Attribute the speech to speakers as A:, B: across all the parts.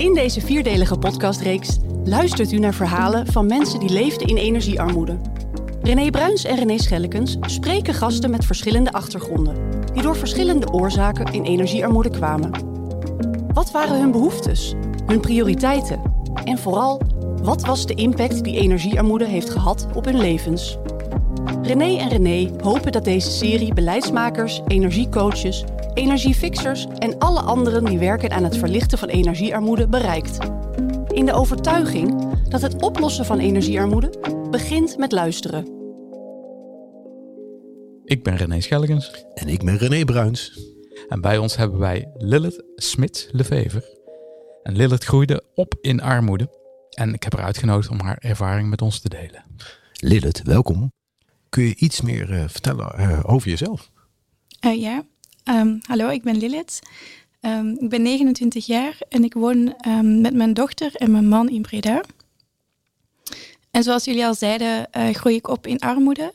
A: In deze vierdelige podcastreeks luistert u naar verhalen van mensen die leefden in energiearmoede. René Bruins en René Schellekens spreken gasten met verschillende achtergronden, die door verschillende oorzaken in energiearmoede kwamen. Wat waren hun behoeftes, hun prioriteiten en vooral, wat was de impact die energiearmoede heeft gehad op hun levens? René en René hopen dat deze serie beleidsmakers, energiecoaches, energiefixers en alle anderen die werken aan het verlichten van energiearmoede bereikt. In de overtuiging dat het oplossen van energiearmoede begint met luisteren.
B: Ik ben René Schellekens
C: En ik ben René Bruins.
B: en bij ons hebben wij Lilith Smits-Levever. En Lilith groeide op in armoede en ik heb haar uitgenodigd om haar ervaring met ons te delen.
C: Lilith, welkom. Kun je iets meer eh, vertellen eh, over jezelf?
D: Eh, ja, Ehm, hallo, ik ben Lilith. Ehm, ik ben 29 jaar en ik woon ehm, met mijn dochter en mijn man in Breda. En zoals jullie al zeiden, eh, groei ik op in armoede.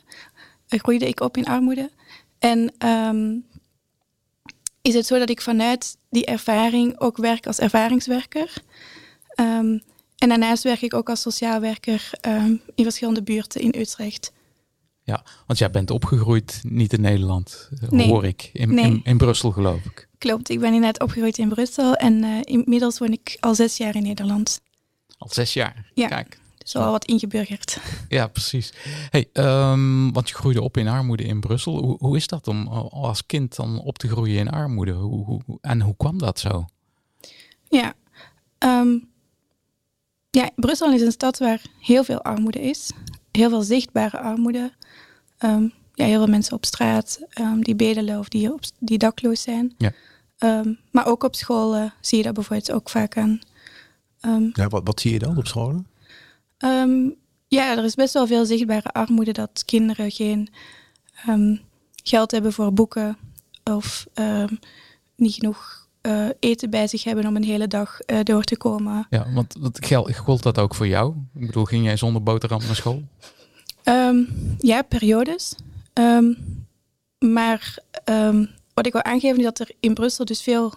D: Eh, groeide ik op in armoede. En is het zo dat ik vanuit die ervaring ook werk als ervaringswerker. en daarnaast werk ik ook als sociaal werker in verschillende buurten in Utrecht.
B: Ja, want jij bent opgegroeid niet in Nederland, eh, hoor ik. In,
D: nee.
B: in, in, Brussel, geloof ik.
D: Klopt, ik ben inderdaad opgegroeid in Brussel en uh, inmiddels woon ik al zes jaar in Nederland.
B: Al zes jaar?
D: Ja,
B: Kijk.
D: dus al wat ingeburgerd.
B: Ja, precies. Hey, um, want je groeide op in armoede in Brussel. Hoe, hoe is dat om als kind dan op te groeien in armoede? Hoe, hoe, en hoe kwam dat zo?
D: Ja, um, ja, Brussel is een stad waar heel veel armoede is. Heel veel zichtbare armoede. Um, ja, heel veel mensen op straat um, die bedelen of die, op, die dakloos zijn.
B: Ja.
D: Um, maar ook op scholen zie je dat bijvoorbeeld ook vaak aan.
C: ja, wat, wat zie je dan op scholen?
D: ja, er is best wel veel zichtbare armoede dat kinderen geen geld hebben voor boeken of niet genoeg uh, eten bij zich hebben om een hele dag uh, door te komen.
B: Ja, want wat geld, gold dat ook voor jou? Ik bedoel, ging jij zonder boterham naar school?
D: Um, ja, periodes. Um, maar um, wat ik wil aangeven is dat er in Brussel dus veel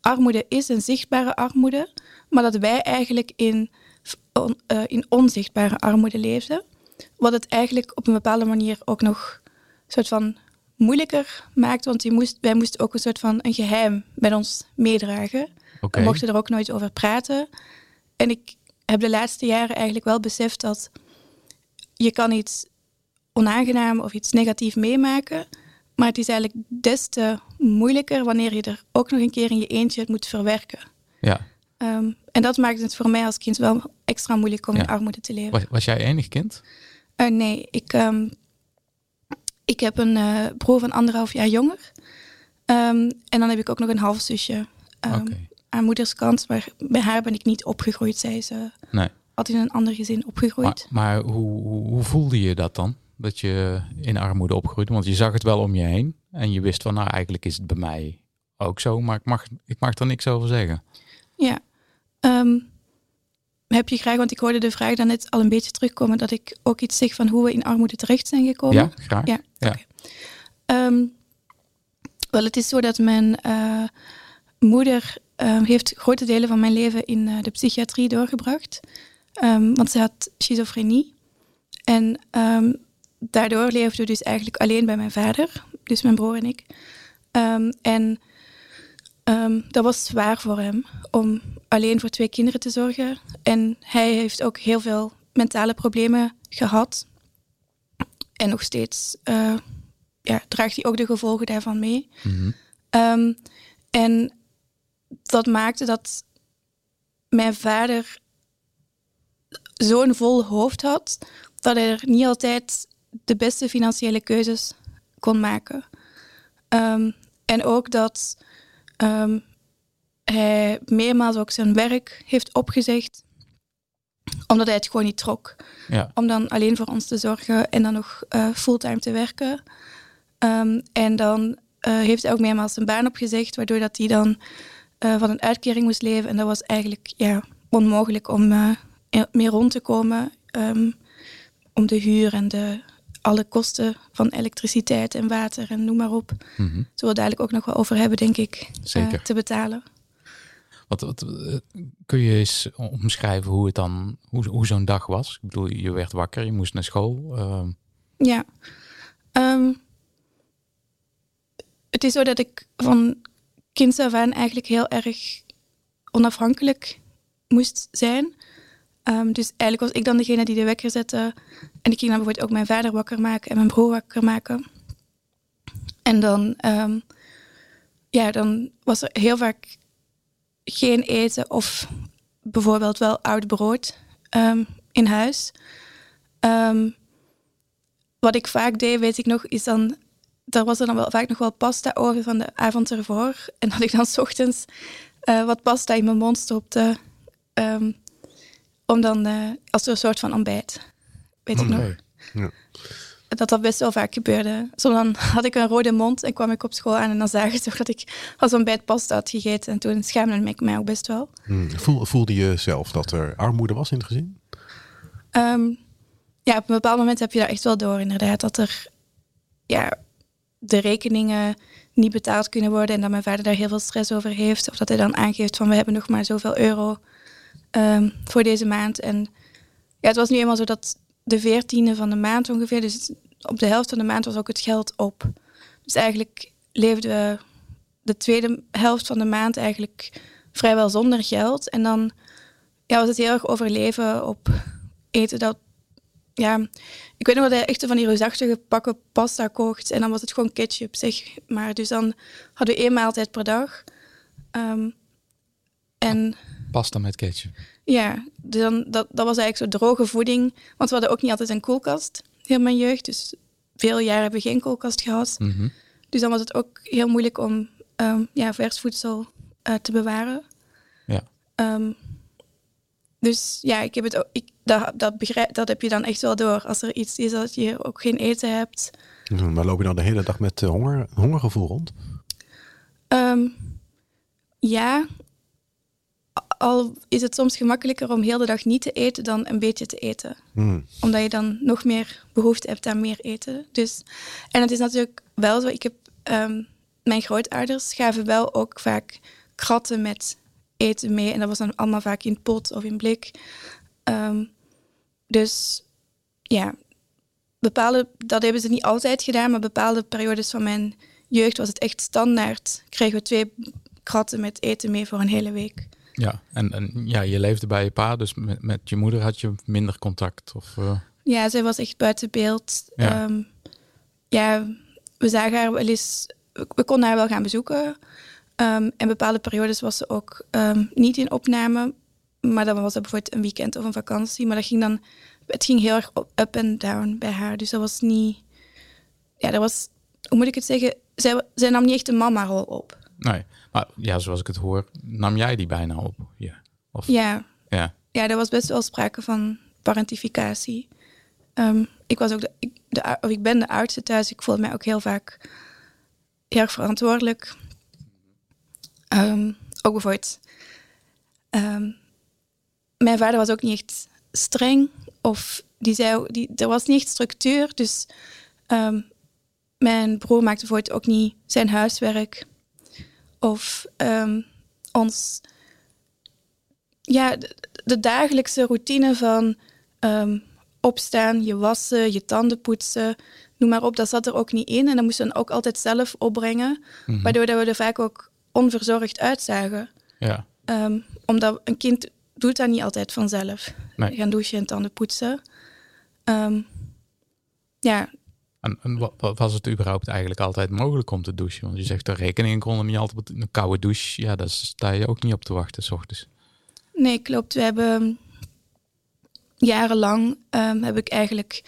D: armoede is en zichtbare armoede, maar dat wij eigenlijk in, on, uh, in onzichtbare armoede leefden. Wat het eigenlijk op een bepaalde manier ook nog een soort van moeilijker maakt, want moest, wij moesten ook een soort van een geheim met ons meedragen.
B: Okay.
D: We mochten er ook nooit over praten. En ik heb de laatste jaren eigenlijk wel beseft dat je kan iets onaangenaam of iets negatief meemaken, maar het is eigenlijk des te moeilijker wanneer je er ook nog een keer in je eentje het moet verwerken.
B: Ja.
D: Um, en dat maakt het voor mij als kind wel extra moeilijk om ja. in armoede te leven.
B: Was, was jij enig kind?
D: Uh, nee, ik, um, ik heb een uh, broer van anderhalf jaar jonger. Um, en dan heb ik ook nog een half zusje
B: okay.
D: aan moederskant, maar bij haar ben ik niet opgegroeid, zei ze.
B: Nee
D: altijd in een ander gezin opgegroeid.
B: Maar, maar hoe, hoe, hoe, voelde je dat dan? Dat je in armoede opgroeide? Want je zag het wel om je heen. En je wist van, nou eigenlijk is het bij mij ook zo. Maar ik mag, ik mag er niks over zeggen.
D: Ja. Um, heb je graag, want ik hoorde de vraag dan net al een beetje terugkomen. Dat ik ook iets zeg van hoe we in armoede terecht zijn gekomen.
B: Ja, graag.
D: Ja,
B: ja.
D: Okay. Um, wel, het is zo dat mijn uh, moeder uh, heeft grote delen van mijn leven in uh, de psychiatrie doorgebracht. Um, want ze had schizofrenie. En um, daardoor leefden we dus eigenlijk alleen bij mijn vader, dus mijn broer en ik. Um, en dat was zwaar voor hem om alleen voor twee kinderen te zorgen. En hij heeft ook heel veel mentale problemen gehad. En nog steeds uh, ja, draagt hij ook de gevolgen daarvan mee.
B: Mm
D: -hmm. en dat maakte dat mijn vader zo'n vol hoofd had dat hij er niet altijd de beste financiële keuzes kon maken. Um, en ook dat um, hij meermaals ook zijn werk heeft opgezegd, omdat hij het gewoon niet trok.
B: Ja.
D: Om dan alleen voor ons te zorgen en dan nog uh, fulltime te werken. Um, en dan uh, heeft hij ook meermaals zijn baan opgezegd, waardoor dat hij dan uh, van een uitkering moest leven. En dat was eigenlijk ja, onmogelijk om meer rond te komen um, om de huur en de, alle kosten van elektriciteit en water en noem maar op.
B: Mm -hmm.
D: Zullen we dadelijk ook nog wel over hebben, denk ik,
B: Zeker.
D: Uh, te betalen.
B: Wat, wat, eh, kun je eens omschrijven hoe het dan, hoe, hoe zo'n dag was? Ik bedoel, je werd wakker, je moest naar school. ehm,
D: Ja. Ehm, het is zo dat ik van kinds af aan eigenlijk heel erg onafhankelijk moest zijn. Ehm, dus eigenlijk was ik dan degene die de wekker zette. En ik ging dan bijvoorbeeld ook mijn vader wakker maken en mijn broer wakker maken. En dan, ehm, ja, dan was er heel vaak geen eten of bijvoorbeeld wel oud brood ehm, in huis. Wat ik vaak deed, weet ik nog, is dan... Daar was er dan wel vaak nog wel pasta over van de avond ervoor. En dat ik dan 's ochtends eh, wat pasta in mijn mond stopte. Om dan eh, als een soort van ontbijt. Weet ik nog.
C: Ja.
D: Dat dat best wel vaak gebeurde. Zo dan had ik een rode mond en kwam ik op school aan en dan zagen ze toch dat ik als ontbijt pasta had gegeten. En toen schaamde ik mij ook best wel.
C: Hmm. Voel, voelde je zelf dat er armoede was in het gezin?
D: Ehm, ja, op een bepaald moment heb je daar echt wel door, inderdaad. Dat er ja, de rekeningen niet betaald kunnen worden en dat mijn vader daar heel veel stress over heeft. Of dat hij dan aangeeft van we hebben nog maar zoveel euro ehm, voor deze maand. En ja, het was nu eenmaal zo dat de veertiende van de maand ongeveer, dus op de helft van de maand was ook het geld op. Dus eigenlijk leefden we de tweede helft van de maand eigenlijk vrijwel zonder geld. En dan ja, was het heel erg overleven op eten dat... Ja, ik weet nog dat hij echt van die reusachtige pakken pasta kocht. En dan was het gewoon ketchup, zeg maar. Dus dan hadden we één maaltijd per dag. Ehm, en
B: Pasta met ketchup.
D: ja, dus dan, dat, dat was eigenlijk zo droge voeding. Want we hadden ook niet altijd een koelkast, heel mijn jeugd. Dus veel jaren hebben we geen koelkast gehad.
B: Mhm.
D: Dus dan was het ook heel moeilijk om ehm, ja, vers voedsel eh, te bewaren.
B: Ja.
D: Ehm, dus ja, ik heb het ook, ik, dat, dat, begrijp, dat heb je dan echt wel door. Als er iets is dat je ook geen eten hebt.
C: Maar loop je dan de hele dag met eh, honger, hongergevoel rond?
D: Ehm, ja, al is het soms gemakkelijker om heel de dag niet te eten dan een beetje te eten.
C: Hmm.
D: Omdat je dan nog meer behoefte hebt aan meer eten. Dus, en het is natuurlijk wel zo, ik heb, ehm, mijn grootouders gaven wel ook vaak kratten met eten mee. En dat was dan allemaal vaak in pot of in blik. Ehm, dus ja, bepaalde, dat hebben ze niet altijd gedaan, maar bepaalde periodes van mijn jeugd was het echt standaard. Kregen we twee kratten met eten mee voor een hele week.
B: Ja, en, en ja, je leefde bij je pa, dus met, met je moeder had je minder contact. Of, eh,
D: Ja, zij was echt buiten beeld.
B: Ja.
D: Ja, ja we zagen haar wel eens... We, we konden haar wel gaan bezoeken. Ehm, en bepaalde periodes was ze ook ehm, niet in opname. Maar dan was dat bijvoorbeeld een weekend of een vakantie. Maar dat ging dan... Het ging heel erg up en down bij haar. Dus dat was niet... Ja, dat was... Hoe moet ik het zeggen? Zij, zij nam niet echt een mama-rol op.
B: nee, maar ja, zoals ik het hoor, nam jij die bijna op? Ja. Of,
D: Ja,
B: ja.
D: ja, er was best wel sprake van parentificatie. Ehm, ik, was ook de, ik, de, of ik ben de oudste thuis. Ik voel mij ook heel vaak heel erg verantwoordelijk. Ehm, ook bijvoorbeeld... ehm, mijn vader was ook niet echt streng. Of die zei, die, er was niet echt structuur. Dus mijn broer maakte bijvoorbeeld ook niet zijn huiswerk. Of ehm, ons ja, de, de dagelijkse routine van ehm, opstaan, je wassen, je tanden poetsen, noem maar op, dat zat er ook niet in. En dat moesten we ook altijd zelf opbrengen,
B: Mhm.
D: waardoor dat we er vaak ook onverzorgd uitzagen.
B: ja.
D: Ehm, omdat een kind doet dat niet altijd vanzelf.
B: Nee.
D: Gaan douchen en tanden poetsen. Ja,
B: En, en wa- wa- was het überhaupt eigenlijk altijd mogelijk om te douchen? Want je zegt de rekeningen konden niet altijd een koude douche. Ja, daar sta je ook niet op te wachten, s ochtends.
D: Nee, klopt. We hebben jarenlang ehm, heb ik eigenlijk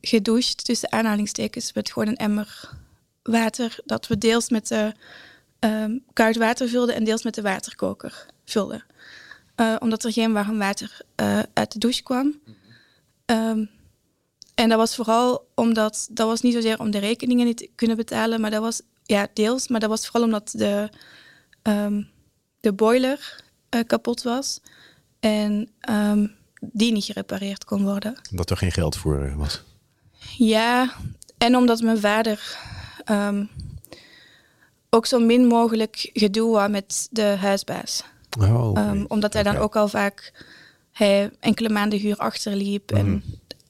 D: gedoucht tussen aanhalingstekens met gewoon een emmer water dat we deels met de ehm, koud water vulden en deels met de waterkoker vulden. Eh, omdat er geen warm water eh, uit de douche kwam. Ehm, en dat was vooral omdat, dat was niet zozeer om de rekeningen niet te kunnen betalen, maar dat was, ja, deels, maar dat was vooral omdat de, ehm, de boiler eh, kapot was en ehm, die niet gerepareerd kon worden.
C: Dat er geen geld voor eh, was.
D: Ja, en omdat mijn vader ehm, ook zo min mogelijk gedoe had met de huisbaas.
C: Oh,
D: omdat hij dan ook al vaak hij enkele maanden huur achterliep. En
C: Mhm.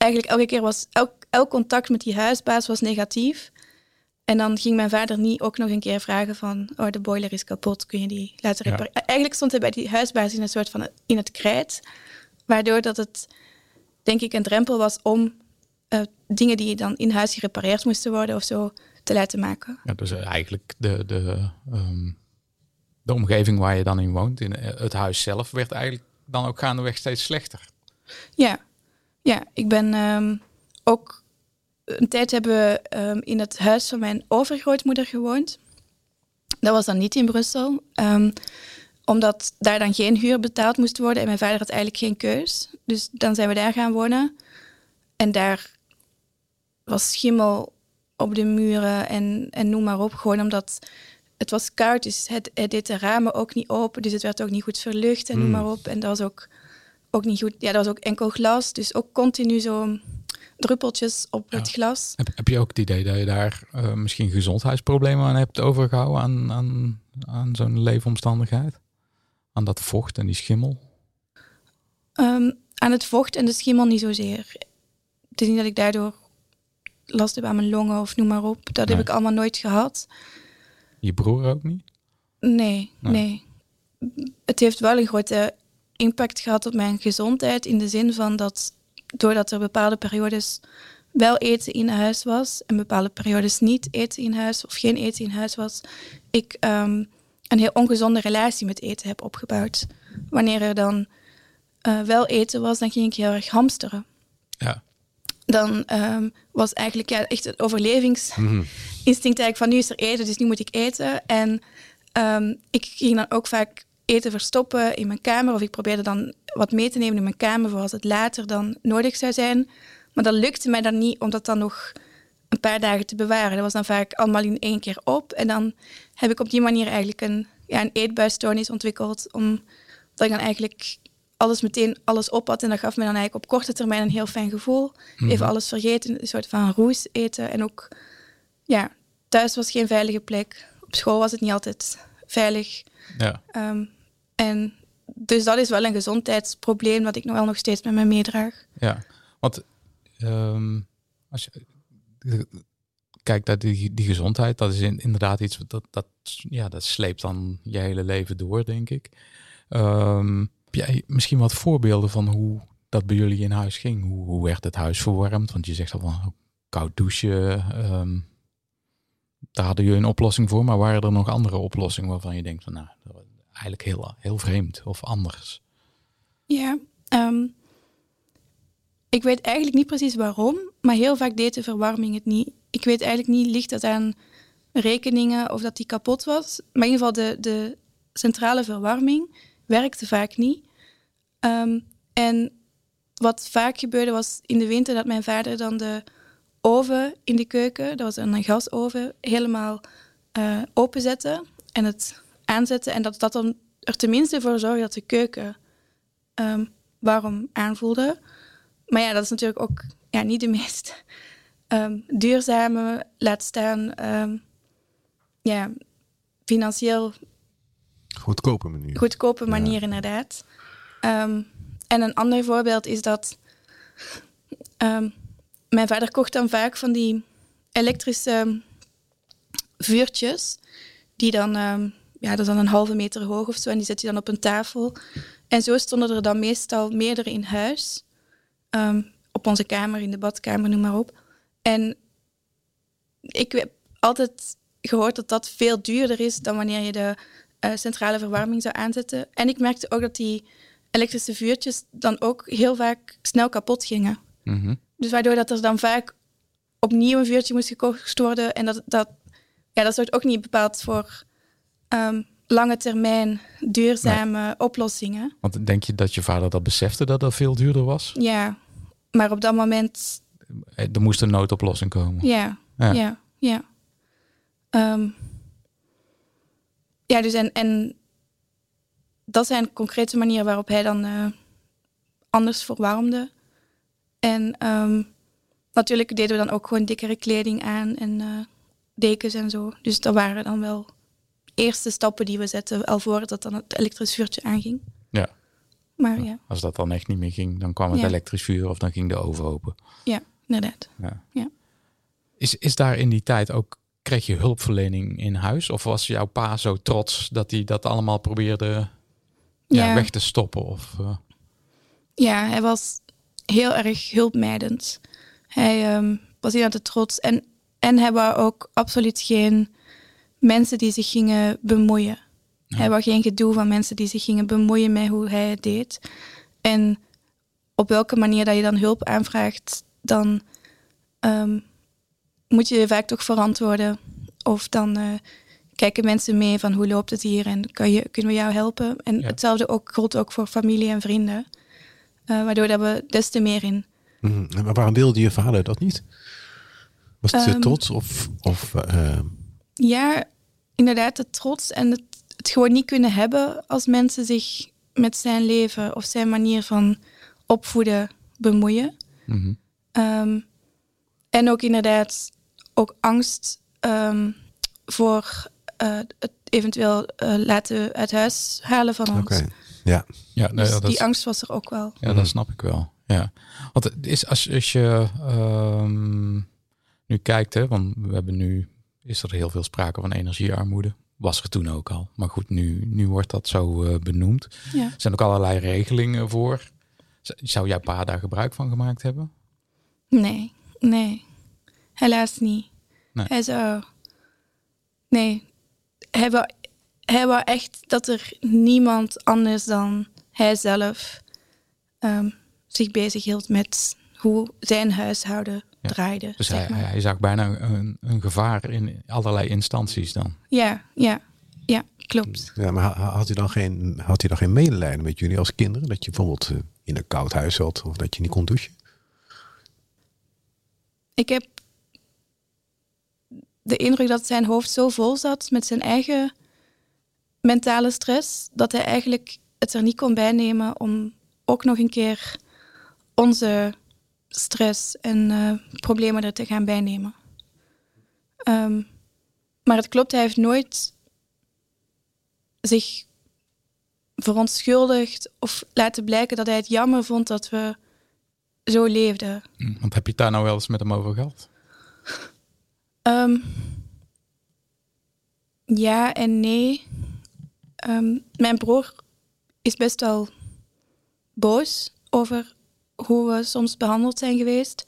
D: Eigenlijk elke keer was elk, elk contact met die huisbaas was negatief. En dan ging mijn vader niet ook nog een keer vragen van, oh de boiler is kapot, kun je die laten
B: Ja.
D: repareren? Eigenlijk stond hij bij die huisbaas in een soort van in het krijt, waardoor dat het denk ik een drempel was om eh, dingen die dan in huis gerepareerd moesten worden of zo te laten maken.
B: Ja, dus eigenlijk de, de, ehm, de omgeving waar je dan in woont, in eh, het huis zelf, werd eigenlijk dan ook gaandeweg steeds slechter.
D: Ja, ja ik ben ehm, ook een tijd hebben we ehm, in het huis van mijn overgrootmoeder gewoond. Dat was dan niet in Brussel, ehm, omdat daar dan geen huur betaald moest worden en mijn vader had eigenlijk geen keus. Dus dan zijn we daar gaan wonen en daar was schimmel op de muren en, en noem maar op, gewoon omdat het was koud, dus het, het deed de ramen ook niet open, dus het werd ook niet goed verlucht en noem
C: Mm.
D: maar op. En dat was ook ook niet goed. Ja, dat was ook enkel glas, dus ook continu zo druppeltjes op het glas.
B: Heb, heb je ook het idee dat je daar eh, misschien gezondheidsproblemen aan hebt overgehouden aan, aan, aan zo'n leefomstandigheid? Aan dat vocht en die schimmel?
D: Ehm, aan het vocht en de schimmel niet zozeer. Het is niet dat ik daardoor last heb aan mijn longen of noem maar op. Dat heb ik allemaal nooit gehad.
B: Je broer ook niet?
D: Nee,
B: Nee.
D: nee. Het heeft wel een grote impact gehad op mijn gezondheid. In de zin van dat doordat er bepaalde periodes wel eten in huis was en bepaalde periodes niet eten in huis of geen eten in huis was, ik ehm, een heel ongezonde relatie met eten heb opgebouwd. Wanneer er dan eh, wel eten was, dan ging ik heel erg hamsteren.
B: Ja.
D: Dan ehm, was eigenlijk ja, echt het overlevings
C: Mhm.
D: eigenlijk van nu is er eten, dus nu moet ik eten. En ehm, ik ging dan ook vaak eten verstoppen in mijn kamer. Of ik probeerde dan wat mee te nemen in mijn kamer voor als het later dan nodig zou zijn. Maar dat lukte mij dan niet om dat dan nog een paar dagen te bewaren. Dat was dan vaak allemaal in één keer op. En dan heb ik op die manier eigenlijk een, ja, een eetbuisstoornis ontwikkeld. Omdat ik dan eigenlijk alles meteen alles op had. En dat gaf me dan eigenlijk op korte termijn een heel fijn gevoel. Even alles vergeten, een soort van roes eten. En ook, ja, thuis was geen veilige plek. Op school was het niet altijd veilig.
B: Ja.
D: Ehm, en dus dat is wel een gezondheidsprobleem dat ik nog wel nog steeds met me meedraag.
B: Ja, want ehm, als je kijkt naar die, die gezondheid, dat is in- inderdaad iets dat, dat, ja, dat sleept dan je hele leven door, denk ik. Ehm, heb jij misschien wat voorbeelden van hoe dat bij jullie in huis ging? Hoe, hoe werd het huis verwarmd? Want je zegt al van oh, koud douchen. ehm, daar hadden jullie een oplossing voor, maar waren er nog andere oplossingen waarvan je denkt van nou, eigenlijk heel, heel vreemd of anders?
D: Ja, ehm, ik weet eigenlijk niet precies waarom, maar heel vaak deed de verwarming het niet. Ik weet eigenlijk niet, ligt dat aan rekeningen of dat die kapot was. Maar in ieder geval, de, de centrale verwarming werkte vaak niet. Ehm, en wat vaak gebeurde was in de winter dat mijn vader dan de oven in de keuken, dat was een gasoven, helemaal eh, openzette en het aanzette. En dat dat dan er tenminste voor zorgde dat de keuken ehm, warm aanvoelde. Maar ja, dat is natuurlijk ook ja, niet de meest ehm, duurzame, laat staan, ehm, ja, financieel
C: Goedkope manier.
D: goedkope manier inderdaad. En een ander voorbeeld is dat mijn vader kocht dan vaak van die elektrische vuurtjes, die dan, ja, dat is dan een halve meter hoog of zo, en die zet je dan op een tafel. En zo stonden er dan meestal meerdere in huis, Ehm, op onze kamer, in de badkamer, noem maar op. En ik heb altijd gehoord dat dat veel duurder is dan wanneer je de eh, centrale verwarming zou aanzetten. En ik merkte ook dat die elektrische vuurtjes dan ook heel vaak snel kapot gingen.
B: Mhm.
D: Dus waardoor dat er dan vaak opnieuw een vuurtje moest gekocht worden. En dat, dat, ja, dat zorgt ook niet bepaald voor ehm, lange termijn duurzame oplossingen.
B: Want denk je dat je vader dat besefte dat dat veel duurder was?
D: Ja, maar op dat moment,
B: Eh, Er moest een noodoplossing komen.
D: ja,
B: Ja.
D: ja, ja. Ehm, ja, dus en, en dat zijn concrete manieren waarop hij dan eh, anders verwarmde. En ehm, natuurlijk deden we dan ook gewoon dikkere kleding aan en eh, dekens en zo. Dus dat waren dan wel eerste stappen die we zetten, al voordat dan het elektrisch vuurtje aanging.
B: Ja.
D: Maar ja,
B: Als dat dan echt niet meer ging, dan kwam het
D: Ja.
B: elektrisch vuur of dan ging de oven open.
D: ja inderdaad.
B: Ja.
D: Ja.
B: Is, is daar in die tijd ook, kreeg je hulpverlening in huis? Of was jouw pa zo trots dat hij dat allemaal probeerde ja, weg te stoppen? Of, eh,
D: Ja, hij was heel erg hulpmijdend. Hij ehm, was heel te trots. En, en hij wou ook absoluut geen mensen die zich gingen bemoeien. Hij wou geen gedoe van mensen die zich gingen bemoeien met hoe hij het deed. En op welke manier dat je dan hulp aanvraagt, dan ehm, moet je je vaak toch verantwoorden. Of dan eh, kijken mensen mee van hoe loopt het hier en kan je, kunnen we jou helpen. En
B: Ja.
D: hetzelfde ook, geldt ook voor familie en vrienden. Eh, waardoor dat we des te meer in.
C: Mhm. Maar waarom wilde je vader dat niet? Was het
D: Ehm,
C: trots of... of eh,
D: Ja, inderdaad, de trots en het, het gewoon niet kunnen hebben als mensen zich met zijn leven of zijn manier van opvoeden bemoeien.
B: mhm.
D: Ehm, en ook inderdaad ook angst ehm, voor eh, het eventueel eh, laten uit huis halen van ons.
C: Oké, ja.
B: Ja, nee,
D: Dus
B: dat,
D: die angst was er ook wel.
B: ja, dat snap ik wel. Ja. Want het is als, als je ehm, nu kijkt, hè, want we hebben nu, is er heel veel sprake van energiearmoede. Was er toen ook al. Maar goed, nu, nu wordt dat zo eh, benoemd.
D: Ja.
B: Er zijn ook allerlei regelingen voor. Zou jouw pa daar gebruik van gemaakt hebben?
D: Nee, nee. Helaas niet.
B: Nee.
D: Hij zou... Nee. Hij wou, hij wou echt dat er niemand anders dan hijzelf ehm zich bezig hield met hoe zijn huishouden
B: Ja.
D: draaide.
B: Dus
D: zeg
B: hij,
D: maar.
B: hij zag bijna een, een gevaar in allerlei instanties dan.
D: Ja, ja, ja, klopt.
C: ja, maar ha- had hij, dan geen, had hij dan geen medelijden met jullie als kinderen? Dat je bijvoorbeeld eh, in een koud huis zat of dat je niet kon douchen?
D: Ik heb de indruk dat zijn hoofd zo vol zat met zijn eigen mentale stress, dat hij eigenlijk het er niet kon bijnemen om ook nog een keer onze stress en eh, problemen er te gaan bijnemen. Ehm, maar het klopt, hij heeft nooit zich verontschuldigd of laten blijken dat hij het jammer vond dat we zo leefden.
B: Hm, Want heb je het daar nou wel eens met hem over gehad?
D: Ehm, ja en nee. Ehm, mijn broer is best wel boos over hoe we soms behandeld zijn geweest.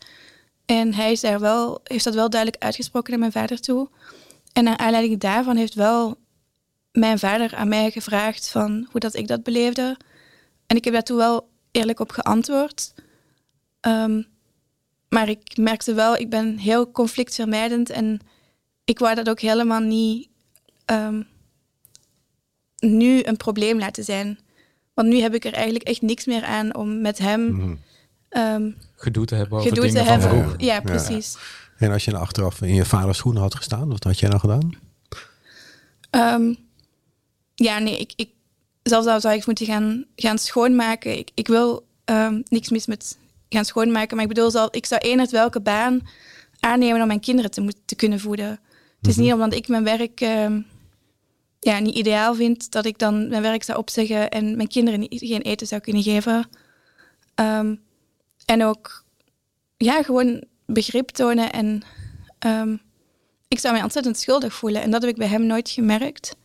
D: En hij is daar wel, heeft dat wel duidelijk uitgesproken naar mijn vader toe. En naar aanleiding daarvan heeft wel mijn vader aan mij gevraagd van hoe dat ik dat beleefde. En ik heb daar toen wel eerlijk op geantwoord. Ehm, maar ik merkte wel, ik ben heel conflictvermijdend en ik wou dat ook helemaal niet ehm, nu een probleem laten zijn. Want nu heb ik er eigenlijk echt niks meer aan om met hem
C: Mhm.
D: Ehm,
B: Gedoe te hebben over
D: gedoe te hebben.
B: vroeger.
D: Ja, precies.
C: En als je nou achteraf in je vaders schoenen had gestaan, wat had jij nou gedaan?
D: Ehm, ja, nee, ik, ik, zelfs al zou ik moeten gaan, gaan schoonmaken. Ik, ik wil ehm, niks mis met gaan schoonmaken. Maar ik bedoel, zal, ik zou eender welke baan aannemen om mijn kinderen te, moeten te kunnen voeden. Het is niet omdat ik mijn werk ehm, ja, niet ideaal vind, dat ik dan mijn werk zou opzeggen en mijn kinderen niet, geen eten zou kunnen geven. Ehm, en ook, ja, gewoon begrip tonen en... ehm, ik zou mij ontzettend schuldig voelen. En dat heb ik bij hem nooit gemerkt.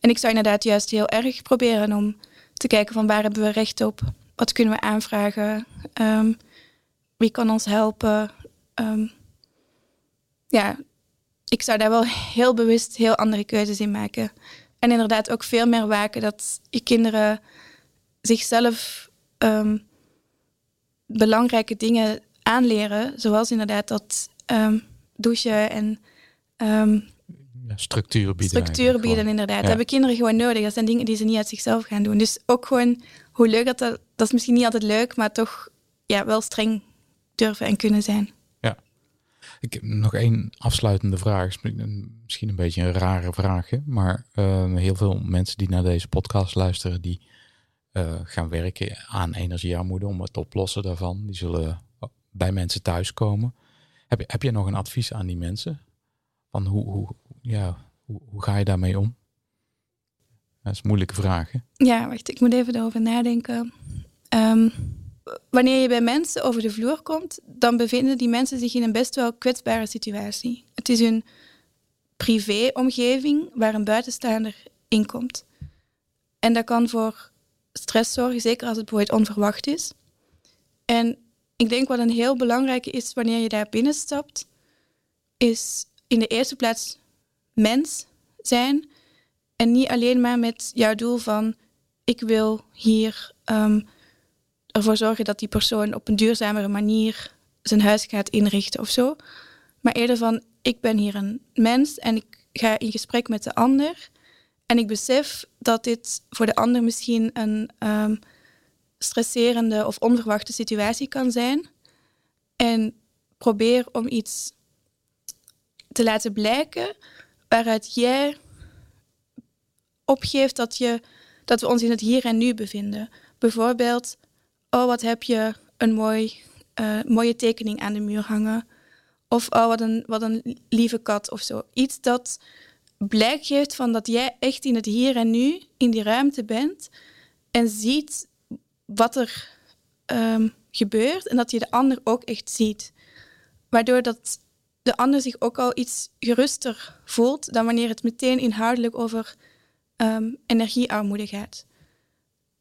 D: En ik zou inderdaad juist heel erg proberen om te kijken van waar hebben we recht op? Wat kunnen we aanvragen? Ehm, wie kan ons helpen? Ehm, ja, ik zou daar wel heel bewust heel andere keuzes in maken. En inderdaad ook veel meer waken dat je kinderen zichzelf ehm, belangrijke dingen aanleren. Zoals inderdaad dat ehm, douchen en ehm,
B: Ja, structuur bieden.
D: structuren bieden,
B: gewoon.
D: inderdaad.
B: Ja.
D: Dat hebben kinderen gewoon nodig. Dat zijn dingen die ze niet uit zichzelf gaan doen. Dus ook gewoon hoe leuk dat, dat... Dat is misschien niet altijd leuk, maar toch ja, wel streng durven en kunnen zijn.
B: Ik heb nog één afsluitende vraag. Is Misschien een beetje een rare vraag. hè, Maar eh, heel veel mensen die naar deze podcast luisteren, die gaan werken aan energiearmoede om het oplossen daarvan. Die zullen bij mensen thuiskomen. Heb, heb je nog een advies aan die mensen? Van hoe, hoe, ja, hoe, hoe ga je daarmee om? Dat is een moeilijke vraag.
D: Ja, wacht, ik moet even erover nadenken. Ehm, wanneer je bij mensen over de vloer komt, dan bevinden die mensen zich in een best wel kwetsbare situatie. Het is hun privéomgeving waar een buitenstaander in komt. En dat kan voor stress zorgen, zeker als het bijvoorbeeld onverwacht is. En ik denk wat een heel belangrijke is wanneer je daar binnenstapt, is in de eerste plaats mens zijn. En niet alleen maar met jouw doel van ik wil hier um, ervoor zorgen dat die persoon op een duurzamere manier zijn huis gaat inrichten of zo. Maar eerder van ik ben hier een mens en ik ga in gesprek met de ander. En ik besef dat dit voor de ander misschien een um, stresserende of onverwachte situatie kan zijn. En probeer om iets te laten blijken waaruit jij opgeeft dat, je, dat we ons in het hier en nu bevinden. Bijvoorbeeld, oh wat heb je een mooi, uh, mooie tekening aan de muur hangen. Of oh wat een, wat een lieve kat of zo. Iets dat blijk geeft van dat jij echt in het hier en nu, in die ruimte bent en ziet wat er um, gebeurt en dat je de ander ook echt ziet. Waardoor dat de ander zich ook al iets geruster voelt dan wanneer het meteen inhoudelijk over um, energiearmoede gaat.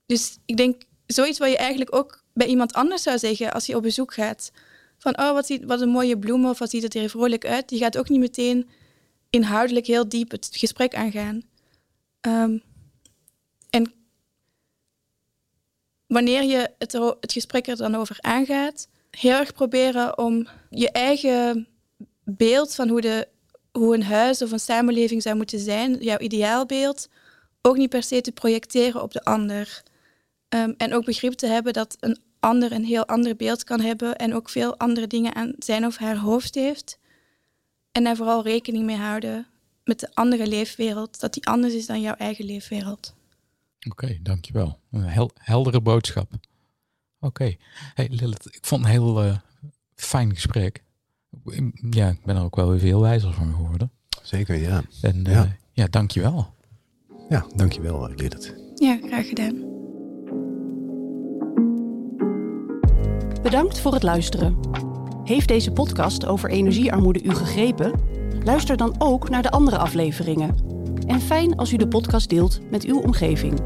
D: Dus ik denk, zoiets wat je eigenlijk ook bij iemand anders zou zeggen als je op bezoek gaat. Van, oh, wat, ziet, wat een mooie bloem of wat ziet het er vrolijk uit. Die gaat ook niet meteen inhoudelijk heel diep het gesprek aangaan. Um, en wanneer je het, het gesprek er dan over aangaat, heel erg proberen om je eigen beeld van hoe, de, hoe een huis of een samenleving zou moeten zijn, jouw ideaalbeeld, ook niet per se te projecteren op de ander. Um, en ook begrip te hebben dat een ander een heel ander beeld kan hebben en ook veel andere dingen aan zijn of haar hoofd heeft. En daar vooral rekening mee houden met de andere leefwereld, dat die anders is dan jouw eigen leefwereld.
B: Oké, dankjewel. Een hel heldere boodschap. Oké. Hey Lilith, ik vond een heel uh, fijn gesprek. Ja, ik ben er ook wel weer veel wijzer van geworden.
C: Zeker, ja.
B: En uh, ja. ja, dankjewel.
C: Ja, dankjewel Lilith.
D: Ja, graag gedaan.
A: Bedankt voor het luisteren. Heeft deze podcast over energiearmoede u gegrepen? Luister dan ook naar de andere afleveringen. En fijn als u de podcast deelt met uw omgeving.